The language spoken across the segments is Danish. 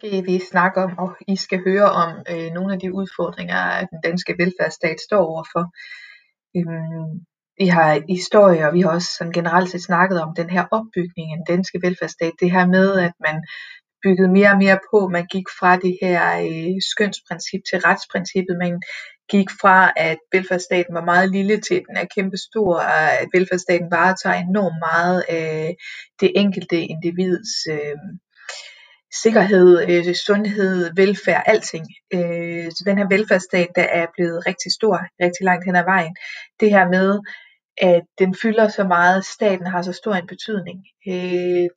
skal vi snakke om, og I skal høre om øh, nogle af de udfordringer, den danske velfærdsstat står overfor. Øhm, vi har historie, og vi har også sådan generelt set snakket om den her opbygning af den danske velfærdsstat. Det her med, at man byggede mere og mere på, man gik fra det her øh, skønsprincip til retsprincippet, man gik fra, at velfærdsstaten var meget lille til, at den er kæmpestor, og at velfærdsstaten varetager enormt meget af det enkelte individs øh, sikkerhed, øh, sundhed, velfærd, alting. Øh, så den her velfærdsstat, der er blevet rigtig stor, rigtig langt hen ad vejen. Det her med, at den fylder så meget, staten har så stor en betydning, øh,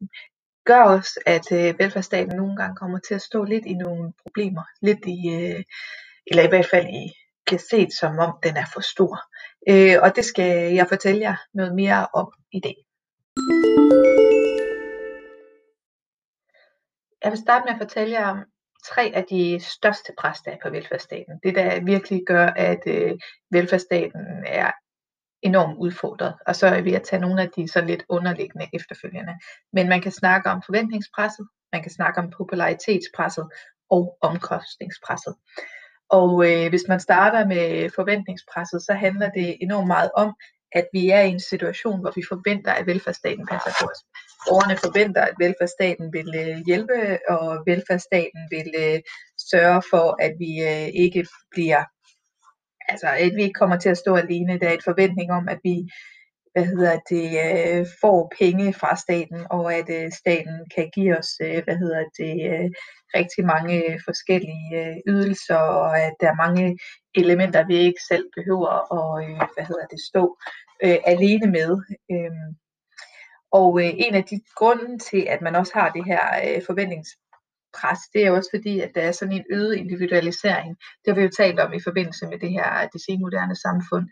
gør også, at øh, velfærdsstaten nogle gange kommer til at stå lidt i nogle problemer, lidt i, øh, eller i hvert fald i, kan set som om den er for stor. Øh, og det skal jeg fortælle jer noget mere om i dag. Jeg vil starte med at fortælle jer om tre af de største præster på velfærdsstaten. Det, der virkelig gør, at øh, velfærdsstaten er enormt udfordret. Og så er vi at tage nogle af de så lidt underliggende efterfølgende. Men man kan snakke om forventningspresset, man kan snakke om popularitetspresset og omkostningspresset. Og øh, hvis man starter med forventningspresset, så handler det enormt meget om, at vi er i en situation, hvor vi forventer, at velfærdsstaten passer på os. Borgerne forventer, at velfærdsstaten vil øh, hjælpe, og velfærdsstaten vil øh, sørge for, at vi øh, ikke bliver, altså at vi ikke kommer til at stå alene. Der er et forventning om, at vi hvad hedder det, får penge fra staten, og at staten kan give os, hvad hedder det, rigtig mange forskellige ydelser, og at der er mange elementer, vi ikke selv behøver at, hvad hedder det, stå alene med. Øh, og øh, en af de grunde til, at man også har det her øh, forventningspres, det er også fordi, at der er sådan en øget individualisering. Det har vi jo talt om i forbindelse med det her, det senmoderne samfund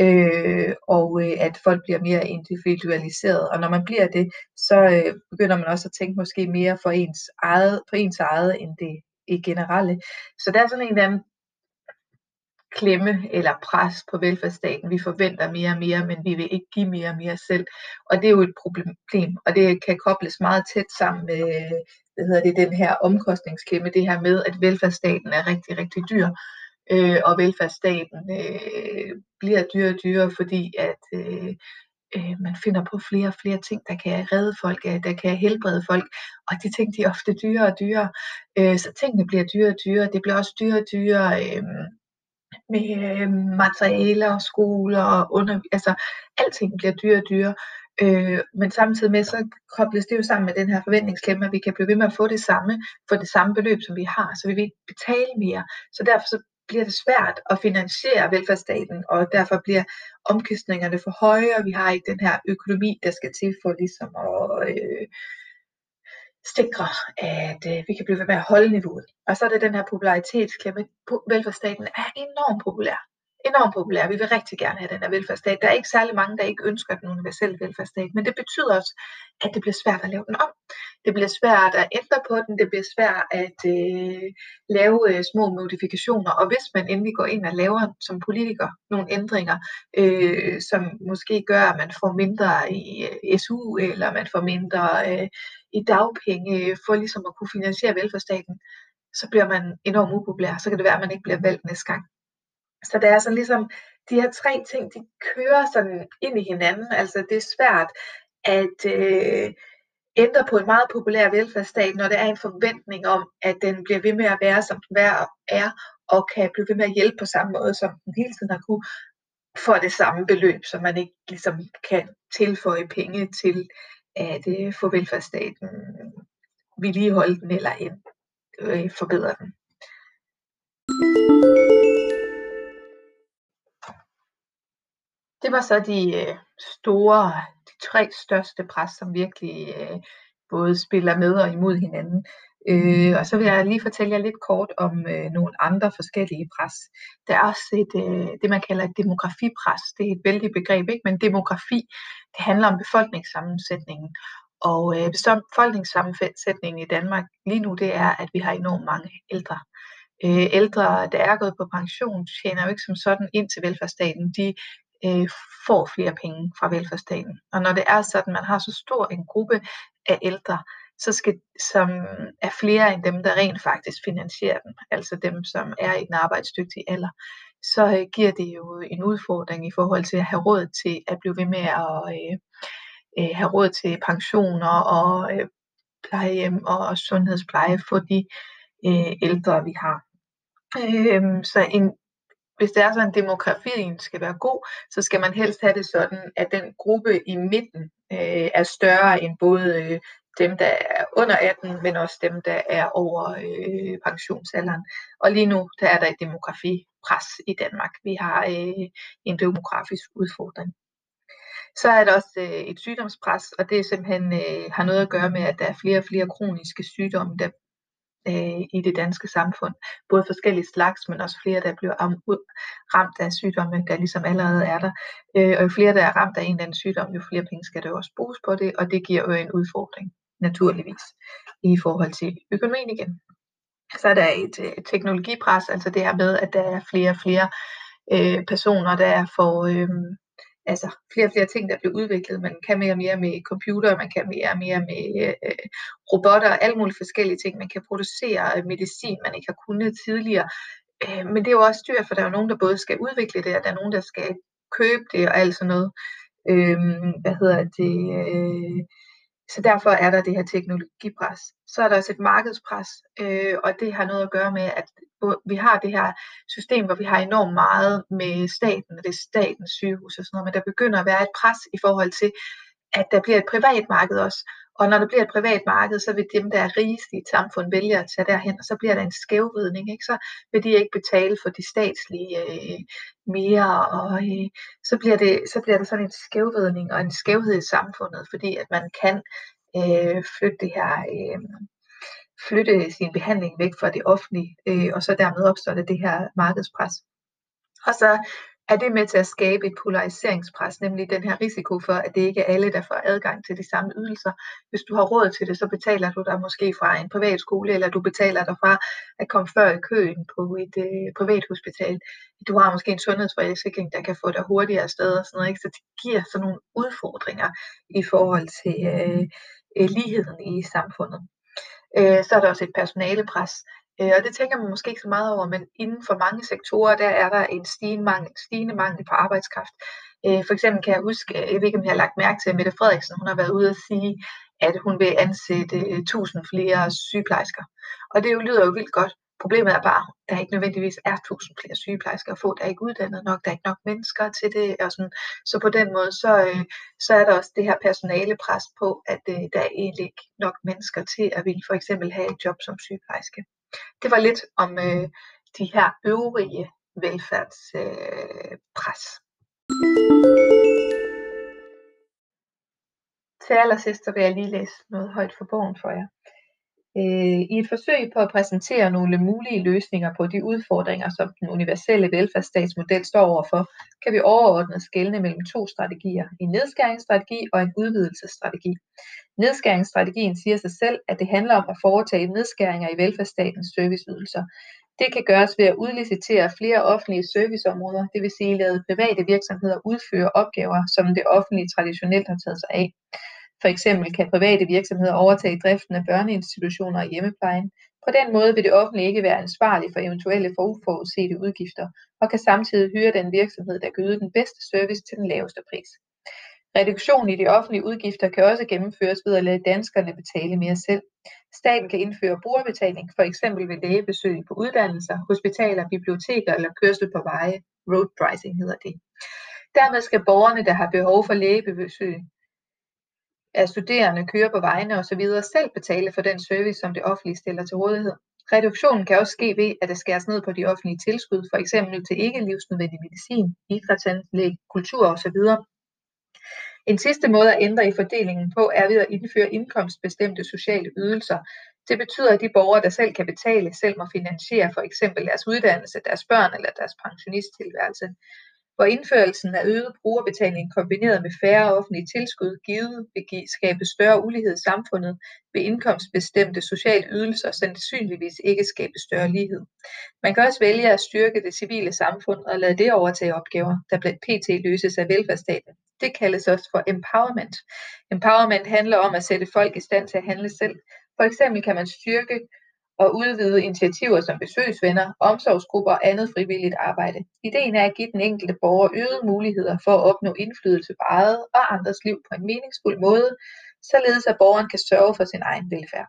øh, og øh, at folk bliver mere individualiseret. Og når man bliver det, så øh, begynder man også at tænke måske mere for ens eget, på ens eget end det i generelle. Så der er sådan en eller anden klemme eller pres på velfærdsstaten. Vi forventer mere og mere, men vi vil ikke give mere og mere selv. Og det er jo et problem, og det kan kobles meget tæt sammen med hvad hedder det, den her omkostningsklemme, det her med, at velfærdsstaten er rigtig, rigtig dyr øh, og velfærdsstaten øh, bliver dyrere og dyrere, fordi at øh, øh, man finder på flere og flere ting, der kan redde folk, øh, der kan helbrede folk, og de ting de er ofte dyrere og dyrere. Øh, så tingene bliver dyrere og dyrere. Det bliver også dyrere og dyrere øh, med øh, materialer og skoler og under, altså alting bliver dyrere og dyrere. Øh, men samtidig med, så kobles det jo sammen med den her forventningsklemme, at vi kan blive ved med at få det samme, for det samme beløb, som vi har, så vi vil ikke betale mere. Så derfor så bliver det svært at finansiere velfærdsstaten, og derfor bliver omkostningerne for høje, og vi har ikke den her økonomi, der skal til for ligesom at øh, sikre, at øh, vi kan blive ved med at holde niveauet. Og så er det den her popularitetsklemme. Velfærdsstaten er enormt populær enormt populær. Vi vil rigtig gerne have den her velfærdsstat. Der er ikke særlig mange, der ikke ønsker den universelle velfærdsstat, men det betyder også, at det bliver svært at lave den om. Det bliver svært at ændre på den, det bliver svært at øh, lave øh, små modifikationer, og hvis man endelig går ind og laver som politiker nogle ændringer, øh, som måske gør, at man får mindre i øh, SU, eller man får mindre øh, i dagpenge, for ligesom at kunne finansiere velfærdsstaten, så bliver man enormt upopulær. Så kan det være, at man ikke bliver valgt næste gang. Så det er sådan ligesom, de her tre ting, de kører sådan ind i hinanden. Altså det er svært at øh, ændre på en meget populær velfærdsstat, når der er en forventning om, at den bliver ved med at være, som den er, og kan blive ved med at hjælpe på samme måde, som den hele tiden har kunne, for det samme beløb, så man ikke ligesom kan tilføje penge til at øh, få velfærdsstaten vedligeholde den eller øh, forbedre den. Det var så de øh, store, de tre største pres, som virkelig øh, både spiller med og imod hinanden. Øh, og så vil jeg lige fortælle jer lidt kort om øh, nogle andre forskellige pres. Der er også et, øh, det, man kalder et demografipres. Det er et vældig begreb, ikke? men demografi, det handler om befolkningssammensætningen. Og øh, befolkningssammensætningen i Danmark lige nu, det er, at vi har enormt mange ældre. Øh, ældre, der er gået på pension, tjener jo ikke som sådan ind til velfærdsstaten. De øh, får flere penge fra velfærdsstaten. Og når det er sådan, at man har så stor en gruppe af ældre, så skal, som er flere end dem, der rent faktisk finansierer den, altså dem, som er i den arbejdsdygtige alder, så øh, giver det jo en udfordring i forhold til at have råd til at blive ved med at øh, øh, have råd til pensioner og øh, plejehjem og sundhedspleje for de øh, ældre, vi har. Øh, så en, hvis det er sådan, at demografien skal være god, så skal man helst have det sådan, at den gruppe i midten øh, er større end både øh, dem, der er under 18, men også dem, der er over øh, pensionsalderen. Og lige nu, der er der et demografipres i Danmark. Vi har øh, en demografisk udfordring. Så er der også øh, et sygdomspres, og det simpelthen øh, har noget at gøre med, at der er flere og flere kroniske sygdomme, der øh, i det danske samfund. Både forskellige slags, men også flere, der bliver ramt af sygdomme, der ligesom allerede er der. Øh, og jo flere, der er ramt af en eller anden sygdom, jo flere penge skal der også bruges på det, og det giver jo en udfordring, naturligvis, i forhold til økonomien igen. Så er der et, et teknologipres, altså det her med, at der er flere og flere øh, personer, der får... Øh, altså flere og flere ting, der bliver udviklet. Man kan mere og mere med computer, man kan mere og mere med øh, robotter, alle mulige forskellige ting. Man kan producere øh, medicin, man ikke har kunnet tidligere. Øh, men det er jo også dyrt, for der er jo nogen, der både skal udvikle det, og der er nogen, der skal købe det og alt sådan noget. Øh, hvad hedder det? Øh, så derfor er der det her teknologipres. Så er der også et markedspres, øh, og det har noget at gøre med, at vi har det her system, hvor vi har enormt meget med staten, og det er statens sygehus og sådan noget, men der begynder at være et pres i forhold til, at der bliver et privat marked også. Og når der bliver et privat marked, så vil dem, der er rigeste i et samfund, vælge at tage derhen, og så bliver der en skævvridning. Ikke? Så vil de ikke betale for de statslige øh, mere, og øh, så, bliver det, så bliver der sådan en skævvridning og en skævhed i samfundet, fordi at man kan øh, flytte det her... Øh, flytte sin behandling væk fra det offentlige, øh, og så dermed opstår det det her markedspres. Og så er det med til at skabe et polariseringspres, nemlig den her risiko for, at det ikke er alle, der får adgang til de samme ydelser. Hvis du har råd til det, så betaler du dig måske fra en privat skole, eller du betaler dig fra at komme før i køen på et øh, privat hospital. Du har måske en sundhedsforsikring, der kan få dig hurtigere afsted og sådan noget. Ikke? Så det giver sådan nogle udfordringer i forhold til øh, øh ligheden i samfundet. Øh, så er der også et personalepres, øh, og det tænker man måske ikke så meget over, men inden for mange sektorer, der er der en stigende mangel, stigende mangel på arbejdskraft. Øh, for eksempel kan jeg huske, øh, jeg ved ikke om jeg har lagt mærke til, at Mette Frederiksen, hun har været ude at sige, at hun vil ansætte øh, 1000 flere sygeplejersker. Og det jo lyder jo vildt godt, Problemet er bare, at der ikke nødvendigvis er tusind flere sygeplejersker at få. Der er ikke uddannet nok, der er ikke nok mennesker til det. Og sådan. Så på den måde, så, øh, så er der også det her personalepres på, at øh, der er egentlig ikke nok mennesker til at ville for eksempel have et job som sygeplejerske. Det var lidt om øh, de her øvrige velfærdspres. Øh, til allersidst så vil jeg lige læse noget højt for bogen for jer. Øh, I et forsøg på at præsentere nogle mulige løsninger på de udfordringer, som den universelle velfærdsstatsmodel står overfor, kan vi overordnet skelne mellem to strategier, en nedskæringsstrategi og en udvidelsesstrategi. Nedskæringsstrategien siger sig selv, at det handler om at foretage nedskæringer i velfærdsstatens serviceydelser. Det kan gøres ved at udlicitere flere offentlige serviceområder, det vil sige lade private virksomheder udføre opgaver, som det offentlige traditionelt har taget sig af. For eksempel kan private virksomheder overtage driften af børneinstitutioner og hjemmeplejen. På den måde vil det offentlige ikke være ansvarlig for eventuelle forudsete udgifter, og kan samtidig hyre den virksomhed, der kan yde den bedste service til den laveste pris. Reduktion i de offentlige udgifter kan også gennemføres ved at lade danskerne betale mere selv. Staten kan indføre brugerbetaling, for eksempel ved lægebesøg på uddannelser, hospitaler, biblioteker eller kørsel på veje. Road pricing hedder det. Dermed skal borgerne, der har behov for lægebesøg, at studerende kører på vejene osv. selv betale for den service, som det offentlige stiller til rådighed. Reduktionen kan også ske ved, at der skæres ned på de offentlige tilskud, for eksempel til ikke livsnødvendig medicin, idrætsanlæg, kultur osv. En sidste måde at ændre i fordelingen på er ved at indføre indkomstbestemte sociale ydelser. Det betyder, at de borgere, der selv kan betale, selv må finansiere for eksempel deres uddannelse, deres børn eller deres pensionisttilværelse hvor indførelsen af øget brugerbetaling kombineret med færre offentlige tilskud givet vil skabe større ulighed i samfundet, vil indkomstbestemte sociale ydelser sandsynligvis ikke skabe større lighed. Man kan også vælge at styrke det civile samfund og lade det overtage opgaver, der blandt pt. løses af velfærdsstaten. Det kaldes også for empowerment. Empowerment handler om at sætte folk i stand til at handle selv. For eksempel kan man styrke og udvide initiativer som besøgsvenner, omsorgsgrupper og andet frivilligt arbejde. Ideen er at give den enkelte borger øgede muligheder for at opnå indflydelse på eget og andres liv på en meningsfuld måde, således at borgeren kan sørge for sin egen velfærd.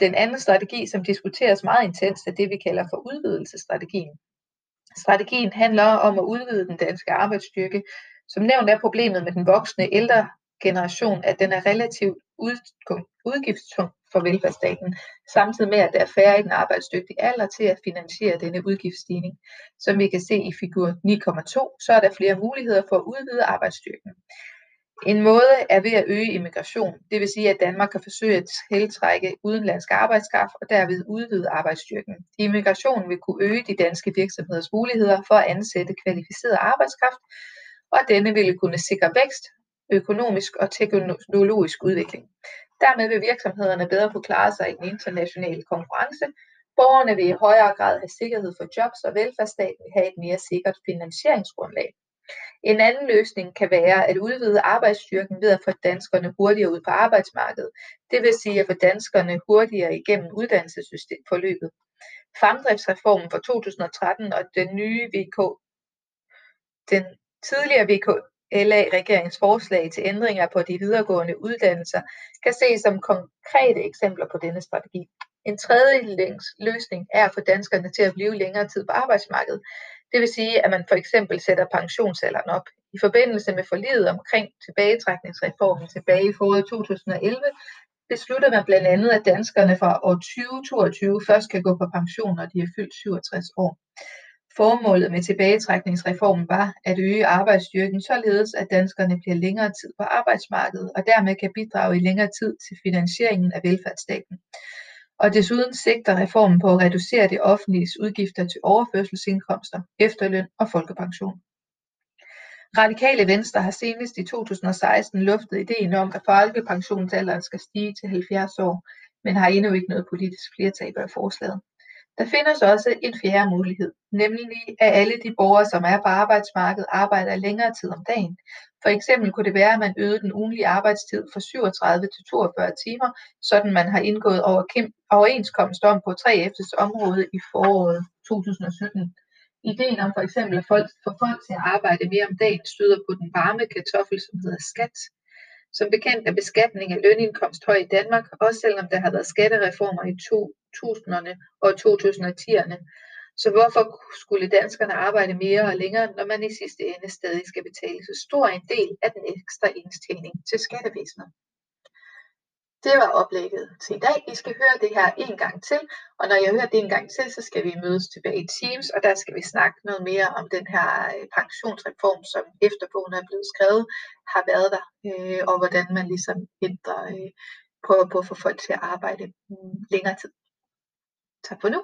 Den anden strategi, som diskuteres meget intenst, er det, vi kalder for udvidelsesstrategien. Strategien handler om at udvide den danske arbejdsstyrke. Som nævnt er problemet med den voksne ældre generation, at den er relativt udgiftstung for velfærdsstaten, samtidig med at der er færre i den arbejdsdygtige alder til at finansiere denne udgiftsstigning. Som vi kan se i figur 9,2, så er der flere muligheder for at udvide arbejdsstyrken. En måde er ved at øge immigration, det vil sige at Danmark kan forsøge at tiltrække udenlandsk arbejdskraft og derved udvide arbejdsstyrken. Immigration vil kunne øge de danske virksomheders muligheder for at ansætte kvalificeret arbejdskraft, og denne ville kunne sikre vækst, økonomisk og teknologisk udvikling. Dermed vil virksomhederne bedre kunne klare sig i den internationale konkurrence. Borgerne vil i højere grad have sikkerhed for jobs, og velfærdsstaten vil have et mere sikkert finansieringsgrundlag. En anden løsning kan være at udvide arbejdsstyrken ved at få danskerne hurtigere ud på arbejdsmarkedet. Det vil sige at få danskerne hurtigere igennem uddannelsesforløbet. Fremdriftsreformen fra 2013 og den nye VK, den tidligere VK, LA-regeringens forslag til ændringer på de videregående uddannelser kan ses som konkrete eksempler på denne strategi. En tredje løsning er at få danskerne til at blive længere tid på arbejdsmarkedet. Det vil sige, at man for eksempel sætter pensionsalderen op. I forbindelse med forliget omkring tilbagetrækningsreformen tilbage i foråret 2011, beslutter man blandt andet, at danskerne fra år 2022 først kan gå på pension, når de er fyldt 67 år. Formålet med tilbagetrækningsreformen var at øge arbejdsstyrken således at danskerne bliver længere tid på arbejdsmarkedet og dermed kan bidrage i længere tid til finansieringen af velfærdsstaten. Og desuden sigter reformen på at reducere det offentliges udgifter til overførselsindkomster, efterløn og folkepension. Radikale Venstre har senest i 2016 luftet ideen om, at folkepensionsalderen skal stige til 70 år, men har endnu ikke noget politisk flertal bag forslaget. Der findes også en fjerde mulighed, nemlig at alle de borgere, som er på arbejdsmarkedet, arbejder længere tid om dagen. For eksempel kunne det være, at man øgede den ugenlige arbejdstid fra 37 til 42 timer, sådan man har indgået overenskomst om på 3F's område i foråret 2017. Ideen om for eksempel at folk, få folk til at arbejde mere om dagen støder på den varme kartoffel, som hedder skat. Som bekendt er beskatning af lønindkomst høj i Danmark, også selvom der har været skattereformer i 2000'erne og 2010'erne. Så hvorfor skulle danskerne arbejde mere og længere, når man i sidste ende stadig skal betale så stor en del af den ekstra indtjening til skattevæsenet? Det var oplægget til i dag. I skal høre det her en gang til, og når jeg hører det en gang til, så skal vi mødes tilbage i Teams, og der skal vi snakke noget mere om den her øh, pensionsreform, som efterbogen er blevet skrevet, har været der, øh, og hvordan man ligesom ændrer, øh, prøver på at få folk til at arbejde mm, længere tid. Tak for nu.